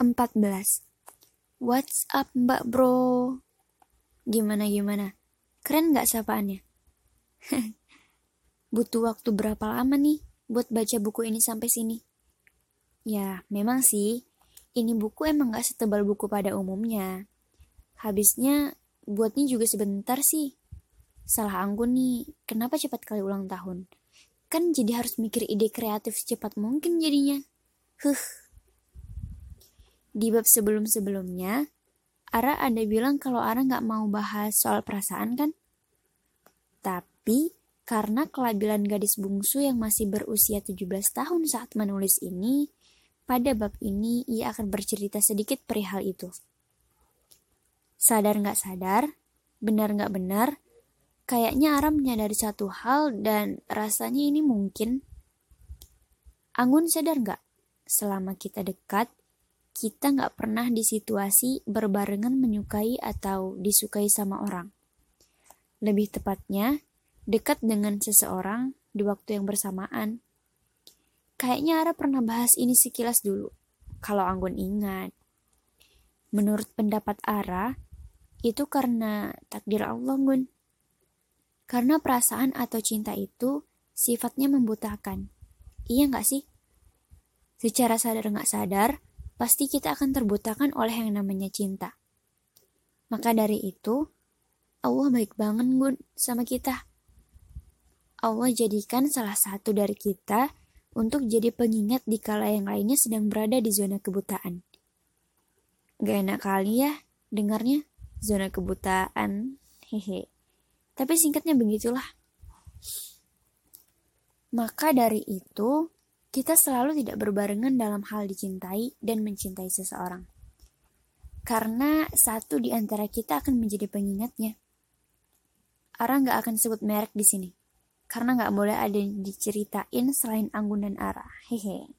14. What's up mbak bro? Gimana gimana? Keren gak sapaannya? Butuh waktu berapa lama nih buat baca buku ini sampai sini? Ya, memang sih. Ini buku emang gak setebal buku pada umumnya. Habisnya, buatnya juga sebentar sih. Salah anggun nih, kenapa cepat kali ulang tahun? Kan jadi harus mikir ide kreatif secepat mungkin jadinya. Huh. Di bab sebelum-sebelumnya, Ara ada bilang kalau Ara nggak mau bahas soal perasaan kan? Tapi karena kelabilan gadis bungsu yang masih berusia 17 tahun saat menulis ini, pada bab ini ia akan bercerita sedikit perihal itu. Sadar nggak sadar, benar nggak benar, kayaknya Ara menyadari satu hal dan rasanya ini mungkin. Anggun sadar nggak? Selama kita dekat, kita nggak pernah di situasi berbarengan menyukai atau disukai sama orang. Lebih tepatnya, dekat dengan seseorang di waktu yang bersamaan. Kayaknya Ara pernah bahas ini sekilas dulu, kalau Anggun ingat. Menurut pendapat Ara, itu karena takdir Allah, Gun. Karena perasaan atau cinta itu sifatnya membutakan. Iya nggak sih? Secara sadar nggak sadar, pasti kita akan terbutakan oleh yang namanya cinta. Maka dari itu, Allah baik banget Gun sama kita. Allah jadikan salah satu dari kita untuk jadi pengingat di kala yang lainnya sedang berada di zona kebutaan. Gak enak kali ya dengarnya zona kebutaan. Hehe. Tapi singkatnya begitulah. Maka dari itu, kita selalu tidak berbarengan dalam hal dicintai dan mencintai seseorang. Karena satu di antara kita akan menjadi pengingatnya. Ara nggak akan sebut merek di sini. Karena nggak boleh ada yang diceritain selain Anggun dan Ara. Hehe.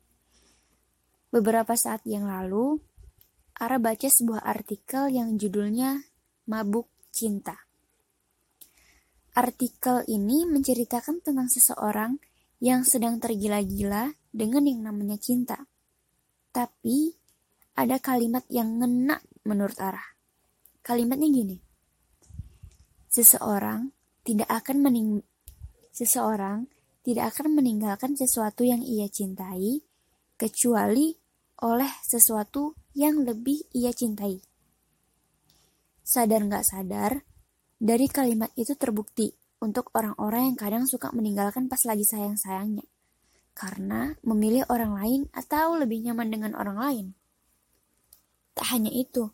Beberapa saat yang lalu, Ara baca sebuah artikel yang judulnya Mabuk Cinta. Artikel ini menceritakan tentang seseorang yang sedang tergila-gila dengan yang namanya cinta. Tapi ada kalimat yang ngena menurut Arah. Kalimatnya gini. Seseorang tidak akan mening seseorang tidak akan meninggalkan sesuatu yang ia cintai kecuali oleh sesuatu yang lebih ia cintai. Sadar nggak sadar, dari kalimat itu terbukti untuk orang-orang yang kadang suka meninggalkan pas lagi sayang-sayangnya. Karena memilih orang lain atau lebih nyaman dengan orang lain. Tak hanya itu,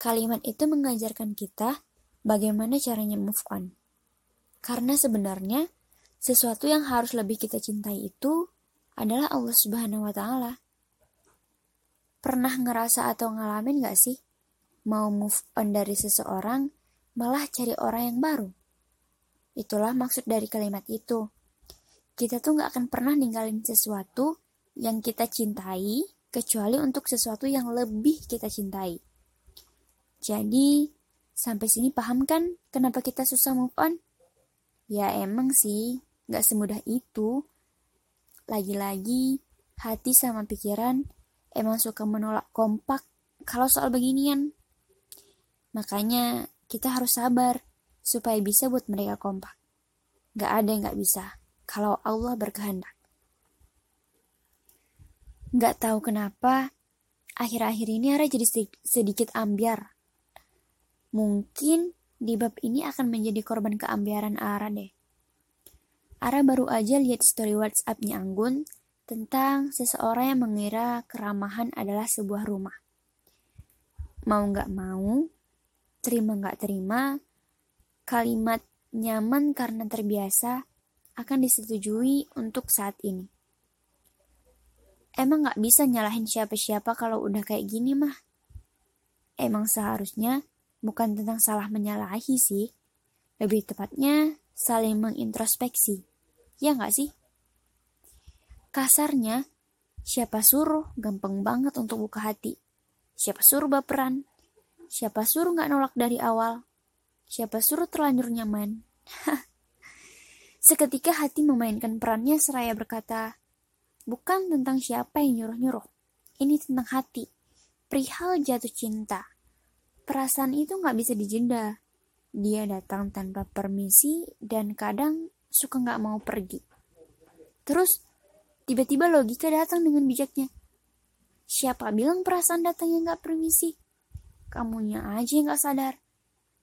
kalimat itu mengajarkan kita bagaimana caranya move on. Karena sebenarnya sesuatu yang harus lebih kita cintai itu adalah Allah Subhanahu wa taala. Pernah ngerasa atau ngalamin gak sih mau move on dari seseorang malah cari orang yang baru? Itulah maksud dari kalimat itu. Kita tuh gak akan pernah ninggalin sesuatu yang kita cintai, kecuali untuk sesuatu yang lebih kita cintai. Jadi, sampai sini paham kan kenapa kita susah move on? Ya emang sih, gak semudah itu. Lagi-lagi, hati sama pikiran emang suka menolak kompak kalau soal beginian. Makanya kita harus sabar supaya bisa buat mereka kompak. Gak ada yang gak bisa kalau Allah berkehendak. Gak tahu kenapa, akhir-akhir ini Ara jadi sedikit ambiar. Mungkin di bab ini akan menjadi korban keambiaran Ara deh. Ara baru aja lihat story WhatsAppnya Anggun tentang seseorang yang mengira keramahan adalah sebuah rumah. Mau gak mau, terima gak terima, Kalimat nyaman karena terbiasa akan disetujui untuk saat ini. Emang gak bisa nyalahin siapa-siapa kalau udah kayak gini mah. Emang seharusnya bukan tentang salah menyalahi sih. Lebih tepatnya saling mengintrospeksi. Ya gak sih? Kasarnya, siapa suruh gampang banget untuk buka hati. Siapa suruh baperan. Siapa suruh gak nolak dari awal. Siapa suruh terlanjur nyaman? Seketika hati memainkan perannya seraya berkata, bukan tentang siapa yang nyuruh-nyuruh. Ini tentang hati. Perihal jatuh cinta, perasaan itu nggak bisa dijeda. Dia datang tanpa permisi dan kadang suka nggak mau pergi. Terus, tiba-tiba logika datang dengan bijaknya. Siapa bilang perasaan datangnya nggak permisi? Kamunya aja yang nggak sadar.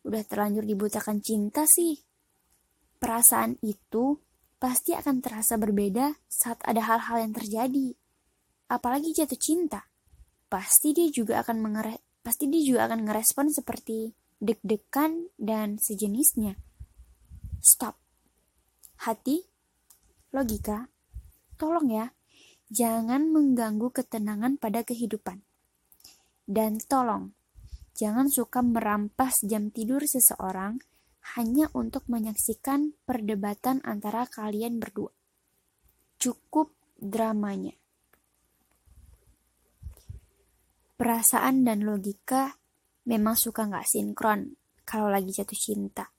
Udah terlanjur dibutakan cinta sih. Perasaan itu pasti akan terasa berbeda saat ada hal-hal yang terjadi. Apalagi jatuh cinta. Pasti dia juga akan mengere pasti dia juga akan ngerespon seperti deg-degan dan sejenisnya. Stop. Hati, logika, tolong ya, jangan mengganggu ketenangan pada kehidupan. Dan tolong, jangan suka merampas jam tidur seseorang hanya untuk menyaksikan perdebatan antara kalian berdua. Cukup dramanya. Perasaan dan logika memang suka nggak sinkron kalau lagi jatuh cinta.